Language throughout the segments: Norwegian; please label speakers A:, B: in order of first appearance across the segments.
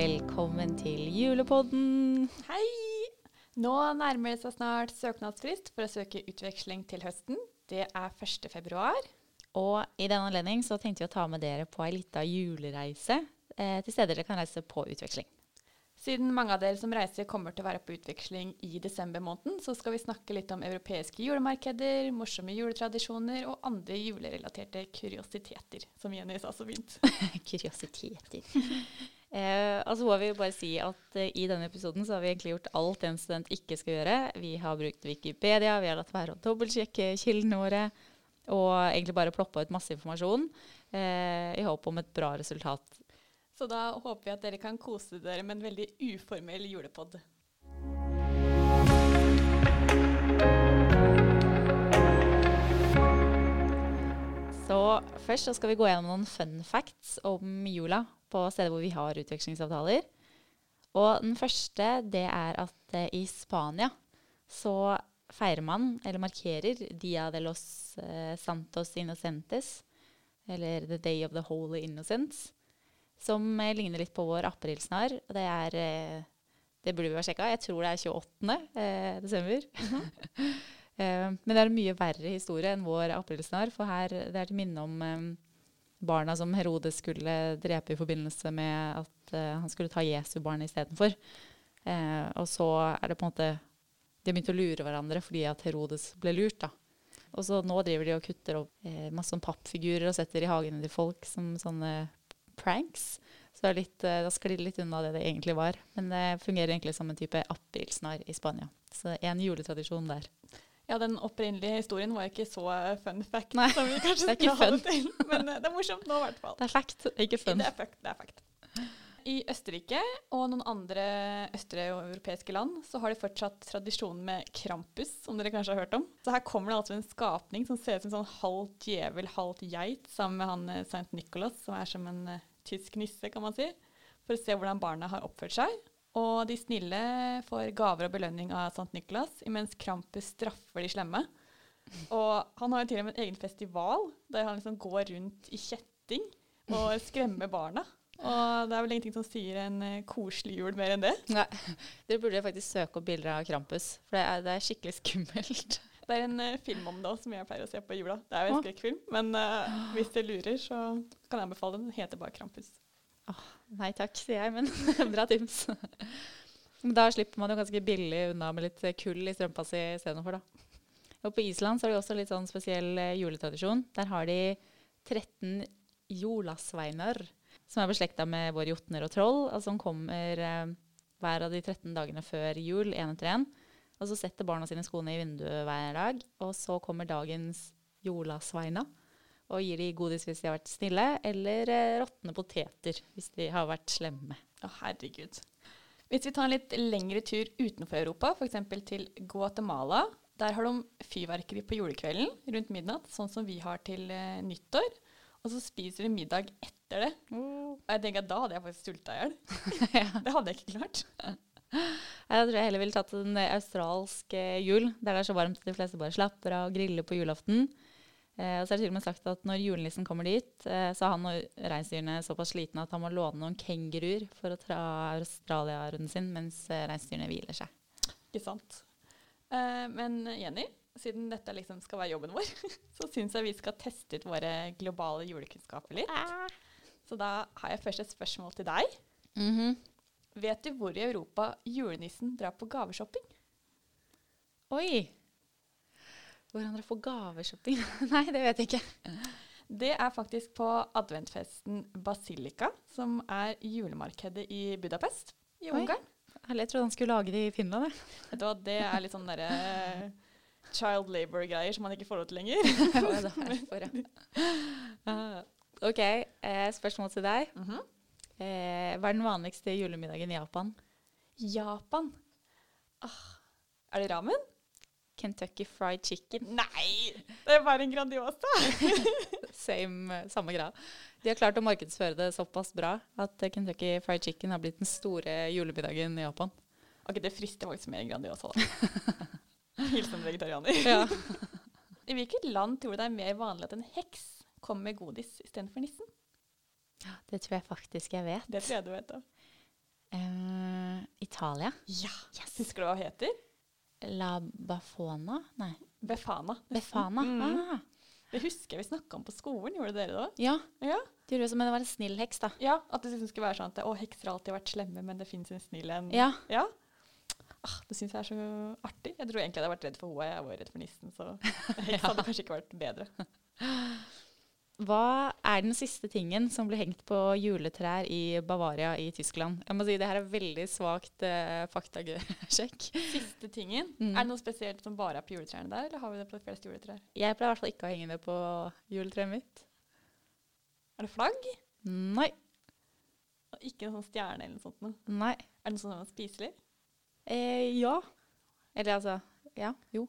A: velkommen til julepodden.
B: Hei! Nå nærmer det seg snart søknadsfrist for å søke utveksling til høsten. Det er 1. februar.
A: Og i den anledning så tenkte vi å ta med dere på ei lita julereise eh, til steder dere kan reise på utveksling.
B: Siden mange av dere som reiser kommer til å være på utveksling i desember måneden, så skal vi snakke litt om europeiske julemarkeder, morsomme juletradisjoner og andre julerelaterte kuriositeter, som Jenny sa så fint.
A: Kuriositeter. Eh, altså må vi jo bare si at eh, I denne episoden så har vi egentlig gjort alt en student ikke skal gjøre. Vi har brukt Wikipedia, vi har latt være å dobbeltsjekke kildene våre. Og egentlig bare ploppa ut masse informasjon eh, i håp om et bra resultat.
B: Så da håper vi at dere kan kose dere med en veldig uformell julepod.
A: Så først så skal vi gå gjennom noen fun facts om jula på steder hvor vi har utvekslingsavtaler. Og den første det er at eh, i Spania så feirer man, eller markerer, Dia de los eh, Santos Innocentes, eller The Day of the Holy Innocents, som eh, ligner litt på vår aprilsnarr. Det er Det burde vi ha sjekka. Jeg tror det er 28. Eh, desember. Eh, men det er en mye verre historie enn vår aprilsnarr, for her det er til minne om barna som Herodes skulle drepe i forbindelse med at uh, han skulle ta Jesu barn istedenfor. Uh, og så er det på en måte De har begynt å lure hverandre fordi at Herodes ble lurt. da. Og så nå driver de og kutter opp uh, masse sånn pappfigurer og setter i hagene til folk som sånne pranks. Så det litt, uh, da sklir det litt unna det det egentlig var. Men det fungerer egentlig som en type aprilsnarr i Spania. Så en juletradisjon der.
B: Ja, den opprinnelige historien var ikke så eh, fun fact
A: Nei,
B: som vi kanskje
A: det er ikke
B: ha det til. Men eh, det er morsomt nå, i hvert fall.
A: Det er fact, ikke fun.
B: Det er fact. Det er fact. I Østerrike og noen andre østeuropeiske land så har de fortsatt tradisjonen med krampus, som dere kanskje har hørt om. Så her kommer det altså en skapning som ser ut som en sånn halvt djevel, halvt geit, sammen med han eh, St. Nicholas, som er som en tysk nisse, kan man si, for å se hvordan barna har oppført seg. Og de snille får gaver og belønning av St. Nicholas, imens Krampus straffer de slemme. Og han har jo til og med en egen festival der han liksom går rundt i kjetting og skremmer barna. Og det er vel ingenting som sier en eh, koselig jul mer enn det.
A: Nei, dere burde faktisk søke opp bilder av Krampus, for det er, det er skikkelig skummelt.
B: Det er en eh, film om det også, som jeg pleier å se på i jula. Det er jo en skrekkfilm, men uh, hvis dere lurer, så kan jeg anbefale den. Den heter bare Krampus.
A: Nei takk, sier jeg, men bra tips. Da slipper man jo ganske billig unna med litt eh, kull i strømpa si istedenfor, da. Og på Island så har de også litt sånn spesiell eh, juletradisjon. Der har de 13 jolasveiner, som er beslekta med våre jotner og troll, og som kommer eh, hver av de 13 dagene før jul, én etter én. Og så setter barna sine skoene i vinduet hver dag, og så kommer dagens jolasveina og gir de godis hvis de har vært snille, eller eh, råtne poteter hvis de har vært slemme.
B: Å, herregud. Hvis vi tar en litt lengre tur utenfor Europa, f.eks. til Guatemala, der har de fyrverkeri på julekvelden rundt midnatt, sånn som vi har til eh, nyttår. Og så spiser de middag etter det. Og jeg tenker at da hadde jeg faktisk sulta i hjel. Det hadde jeg ikke klart.
A: Jeg tror jeg heller ville tatt en australsk eh, jul, der det er så varmt at de fleste bare slapper av og griller på julaften. Eh, og så er det til og med sagt at når julenissen kommer dit, eh, så er han og reinsdyrene såpass slitne at han må låne noen kenguruer for å ta Australia-runden sin mens eh, reinsdyrene hviler seg.
B: Ikke sant. Eh, men Jenny, siden dette liksom skal være jobben vår, så syns jeg vi skal teste ut våre globale julekunnskaper litt. Så da har jeg først et spørsmål til deg.
A: Mhm.
B: Vet du hvor i Europa julenissen drar på gaveshopping?
A: Oi! Hvor han drar på gaveshopping? Nei, det vet jeg ikke.
B: Det er faktisk på adventfesten Basilika, som er julemarkedet i Budapest i Ungarn.
A: Jeg trodde han skulle lage det i Finland.
B: Vet du hva, det er litt sånn derre child labor-greier som man ikke får lov til lenger.
A: Det er for, ja. Ah, OK, eh, spørsmål til deg.
B: Mhm.
A: Eh, hva er den vanligste julemiddagen i Japan?
B: Japan. Ah, er det ramen?
A: Kentucky fried chicken.
B: Nei! Det er bare en Grandiosa.
A: Same, eh, samme greia. De har klart å markedsføre det såpass bra at eh, Kentucky fried chicken har blitt den store julemiddagen i Japan.
B: Ok, det frister faktisk mer Grandiosa, da. Hilsen vegetarianer.
A: Ja.
B: I hvilket land tror du det er mer vanlig at en heks kommer med godis istedenfor nissen?
A: Det tror jeg faktisk jeg vet.
B: Det tror jeg du vet, da.
A: Uh, Italia.
B: Ja.
A: Yes.
B: Husker du hva hun heter?
A: La Bafona? Nei,
B: Befana.
A: Befana.
B: Mm.
A: Ah,
B: Det husker jeg vi snakka om på skolen. Gjorde dere det òg?
A: ja,
B: Ja.
A: det gjorde vi men det var en snill heks, da.
B: ja. At det liksom skulle være sånn at å, hekser har alltid vært slemme, men det fins en snill en.
A: Ja.
B: Ja. Ah, det syns jeg er så artig. Jeg tror egentlig jeg hadde vært redd for henne. Jeg var redd for nissen, så heks hadde kanskje ikke vært bedre.
A: Hva er den siste tingen som ble hengt på juletrær i Bavaria i Tyskland? Jeg må si Det her er veldig svakt uh, faktasjekk.
B: Siste tingen.
A: Mm.
B: Er det noe spesielt som bare er på juletrærne der, eller har vi det på de fleste juletrær?
A: Jeg pleier i hvert fall ikke å henge det på juletreet mitt.
B: Er det flagg?
A: Nei.
B: Og Ikke en sånn stjerne eller noe sånt noe?
A: Nei.
B: Er det noe sånn spiselig?
A: Eh, ja. Eller altså Ja. Jo.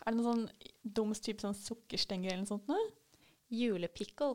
B: Er det noen sånn dums type sånn sukkerstenger eller noe sånt Nå?
A: Julepickle.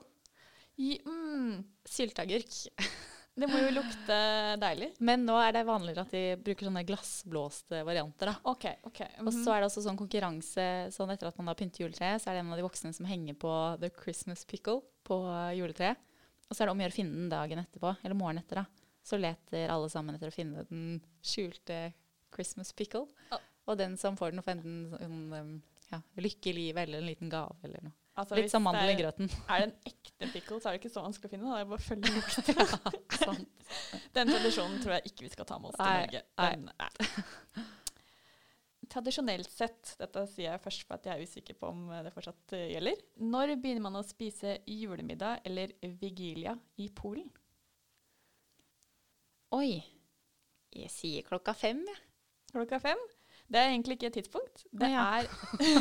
B: I, mm,
A: Sylteagurk.
B: det må jo lukte deilig.
A: Men nå er det vanligere at de bruker sånne glassblåste varianter. da.
B: OK. ok.
A: Og så er det også sånn konkurranse sånn etter at man har pyntet juletreet, så er det en av de voksne som henger på the Christmas pickle på juletreet. Og så er det om å gjøre å finne den dagen etterpå, eller morgenen etter. da. Så leter alle sammen etter å finne den skjulte Christmas pickle.
B: Ah.
A: Og den som får den, får enten sånn, um, ja, lykke i livet eller en liten gave eller noe.
B: Altså,
A: Litt som mandel i grøten.
B: Er det en ekte pickle, så er det ikke så vanskelig å finne. Da. Det er bare å følge lukten.
A: Sant.
B: Den tradisjonen tror jeg ikke vi skal ta med oss til Norge. Den, nei. Tradisjonelt sett, dette sier jeg først for at jeg er usikker på om det fortsatt eh, gjelder, når begynner man å spise julemiddag eller vigilia i Polen?
A: Oi. Jeg sier klokka fem, jeg.
B: Klokka fem? Det er egentlig ikke et tidspunkt. Det
A: ja.
B: er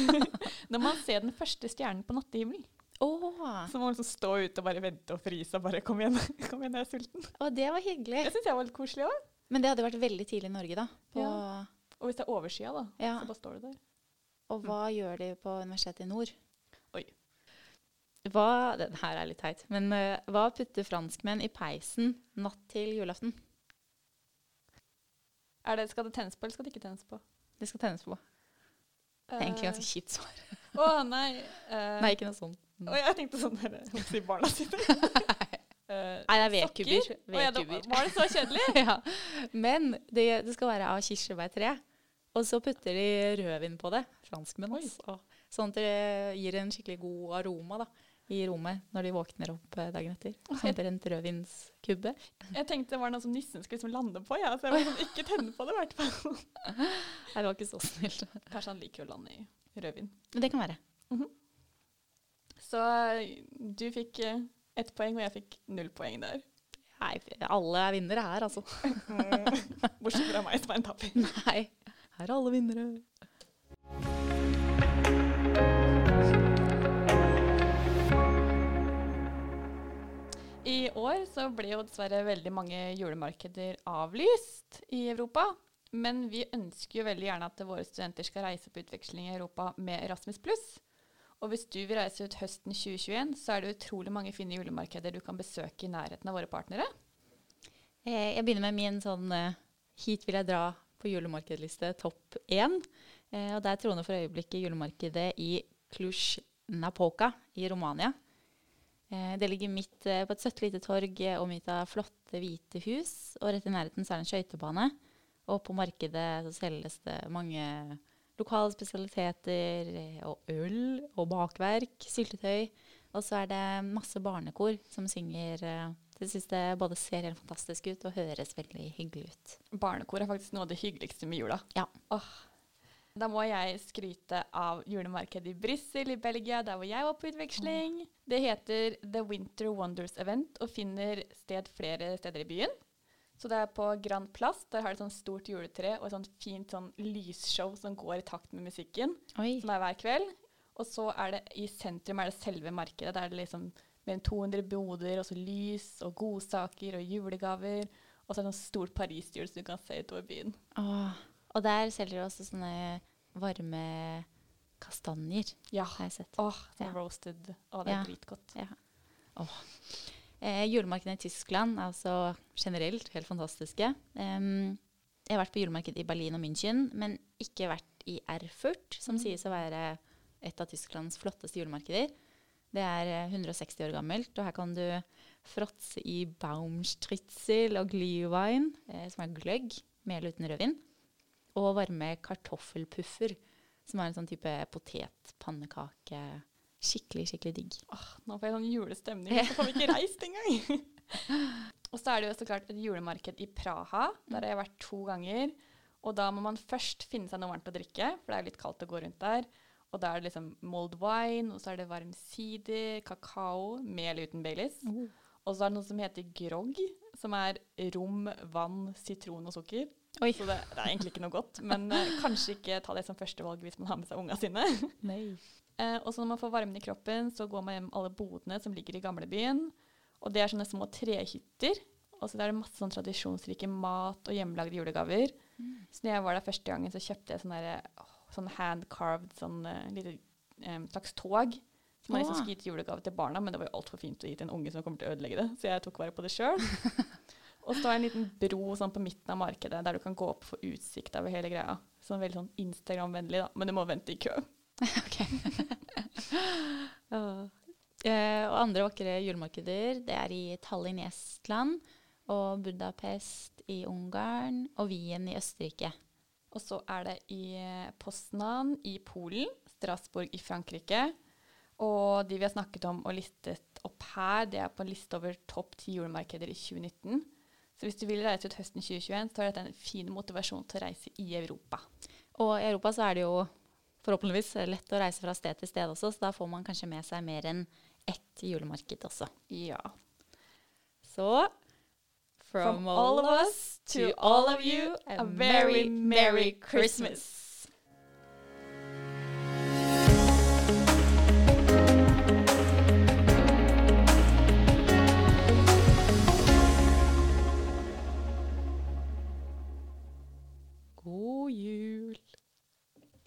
B: når man ser den første stjernen på nattehimmelen.
A: Oh.
B: Så må man liksom stå ute og bare vente og fryse og bare Kom igjen, kom igjen, jeg er sulten.
A: Å, det var hyggelig.
B: Det syns jeg var litt koselig òg.
A: Men det hadde vært veldig tidlig i Norge, da. På,
B: Og hvis det er overskya, da,
A: Ja.
B: så bare står det der.
A: Og hva gjør de på Universitetet i Nord?
B: Oi.
A: Hva, den her er litt teit, men uh, hva putter franskmenn i peisen natt til julaften?
B: Er det, skal det tennes på, eller skal det ikke tennes på?
A: Det skal tennes på. Det er egentlig ganske kjipt svar.
B: Å Å nei. Uh,
A: Nei, ikke noe sånt.
B: Å, jeg tenkte sånn der, jeg holdt si barna sine. uh,
A: Nei, det er vedkubber.
B: Ja,
A: Vedkubber.
B: var det så kjedelig?
A: ja. Men det, det skal være av kirsebærtre. Og så putter de rødvin på det. Franskmenn, altså. Sånn at det gir en skikkelig god aroma da, i rommet når de våkner opp eh, dagen etter. Som en rødvinskubbe.
B: Jeg tenkte det var noe som nissen skulle liksom lande på. Ja, så jeg var sånn, ikke tenne på det, i hvert fall.
A: Nei, det var ikke så snilt.
B: Kanskje han liker å lande i rødvin.
A: Det kan være.
B: Så eh, du fikk eh, ett poeng, og jeg fikk null poeng der.
A: Nei, alle er vinnere her, altså.
B: Bortsett fra meg, som er en taper.
A: Nei, her er alle vinnere.
B: I år så ble jo dessverre veldig mange julemarkeder avlyst i Europa. Men vi ønsker jo veldig gjerne at våre studenter skal reise på utveksling i Europa med Erasmus+. Og hvis du vil reise ut høsten 2021, så er det utrolig mange fine julemarkeder du kan besøke i nærheten av våre partnere.
A: Eh, Jeg begynner med min sånn eh, Hit vil jeg dra på julemarkedliste topp én. Og Og der troner for øyeblikket julemarkedet i Cluj-Napoca i Romania. Eh, Det ligger midt eh, på et søtt lite torg eh, omgitt av flotte, hvite hus. Og rett i nærheten så er det en skøytebane. Og på markedet så selges det mange lokale spesialiteter og øl og bakverk, syltetøy. Og så er det masse barnekor som synger. Det syns det både ser helt fantastisk ut og høres veldig hyggelig ut.
B: Barnekor er faktisk noe av det hyggeligste med jula.
A: Ja.
B: Åh. Da må jeg skryte av julemarkedet i Brussel i Belgia, der hvor jeg var på utveksling. Det heter The Winter Wonders Event og finner sted flere steder i byen. Så det er på Grand Plass. Der har de et stort juletre og et sånt fint sånn lysshow som går i takt med musikken,
A: Oi.
B: som er hver kveld. Og så er det i sentrum er det selve markedet. Der er det liksom mer enn 200 boder, og så lys og godsaker og julegaver. Og så er det sånn stort pariserhjul som du kan se utover byen.
A: Åh. Og der selger de også sånne varme kastanjer,
B: Ja.
A: har jeg sett.
B: Åh,
A: Ja.
B: roasted. Å, det er
A: Ja.
B: dritgodt.
A: Ja. Oh. Eh, julemarkedene i Tyskland er altså generelt helt fantastiske. Um, jeg har vært på julemarked i Berlin og München, men ikke vært i Erfurt, som
B: Mm.
A: sies å være et av Tysklands flotteste julemarkeder. Det er eh, 160 år gammelt, og her kan du fråtse i Baumstritzel og Glühwein, eh, som er gløgg, mel uten rødvin. Og varme kartoffelpuffer, som er en sånn type potetpannekake. Skikkelig, skikkelig digg.
B: Åh, nå får jeg sånn julestemning, så får vi ikke reist engang. og så er det jo så klart et julemarked i Praha. Der har jeg vært to ganger. Og da må man først finne seg noe varmt å drikke, for det er jo litt kaldt å gå rundt der. Og da er det liksom mold wine, og så er det varm sider, kakao med eller uten Baileys.
A: Oh.
B: Og så er det noe som heter grogg, som er rom, vann, sitron og sukker.
A: Oi.
B: Så det, det er egentlig ikke noe godt, men uh, kanskje ikke ta det som førstevalg hvis man har med seg unga sine.
A: Nei.
B: Uh, og så når man får varmen i kroppen, så går man hjem alle bodene som ligger i gamlebyen. Og det er sånne små trehytter. Og så der er det masse sånn tradisjonsrike mat og hjemmelagde julegaver. Så når jeg var der første gangen, så kjøpte jeg sånn åh, sånn hand-carved sånn eh, lite um, slags tog. Som man liksom skulle gi til julegave til barna, men det var jo altfor fint å gi til en unge som kommer til å ødelegge det. Så jeg tok vare på det sjøl. og så er det en liten bro sånn på midten av markedet der du kan gå opp og få utsikt over hele greia. Sånn veldig sånn Instagram-vennlig, da. Men du må vente i kø.
A: Ok. Eh, og andre vakre julemarkeder, det er i Tallinn i Estland, og Budapest i Ungarn, og Wien i Østerrike.
B: Og så er det i eh, Poznan i Polen, Strasbourg i Frankrike. Og de vi har snakket om og listet opp her, det er på en liste over topp ti julemarkeder i 2019. Så hvis du vil reise ut høsten 2021, så er dette en fin motivasjon til å reise i Europa.
A: Og i Europa så er det jo forhåpentligvis lett å reise fra sted til sted også, så da får man kanskje med seg mer enn ett julemarked også.
B: Ja.
A: Så
B: From all of us to all of you, a very merry Christmas.
A: God jul!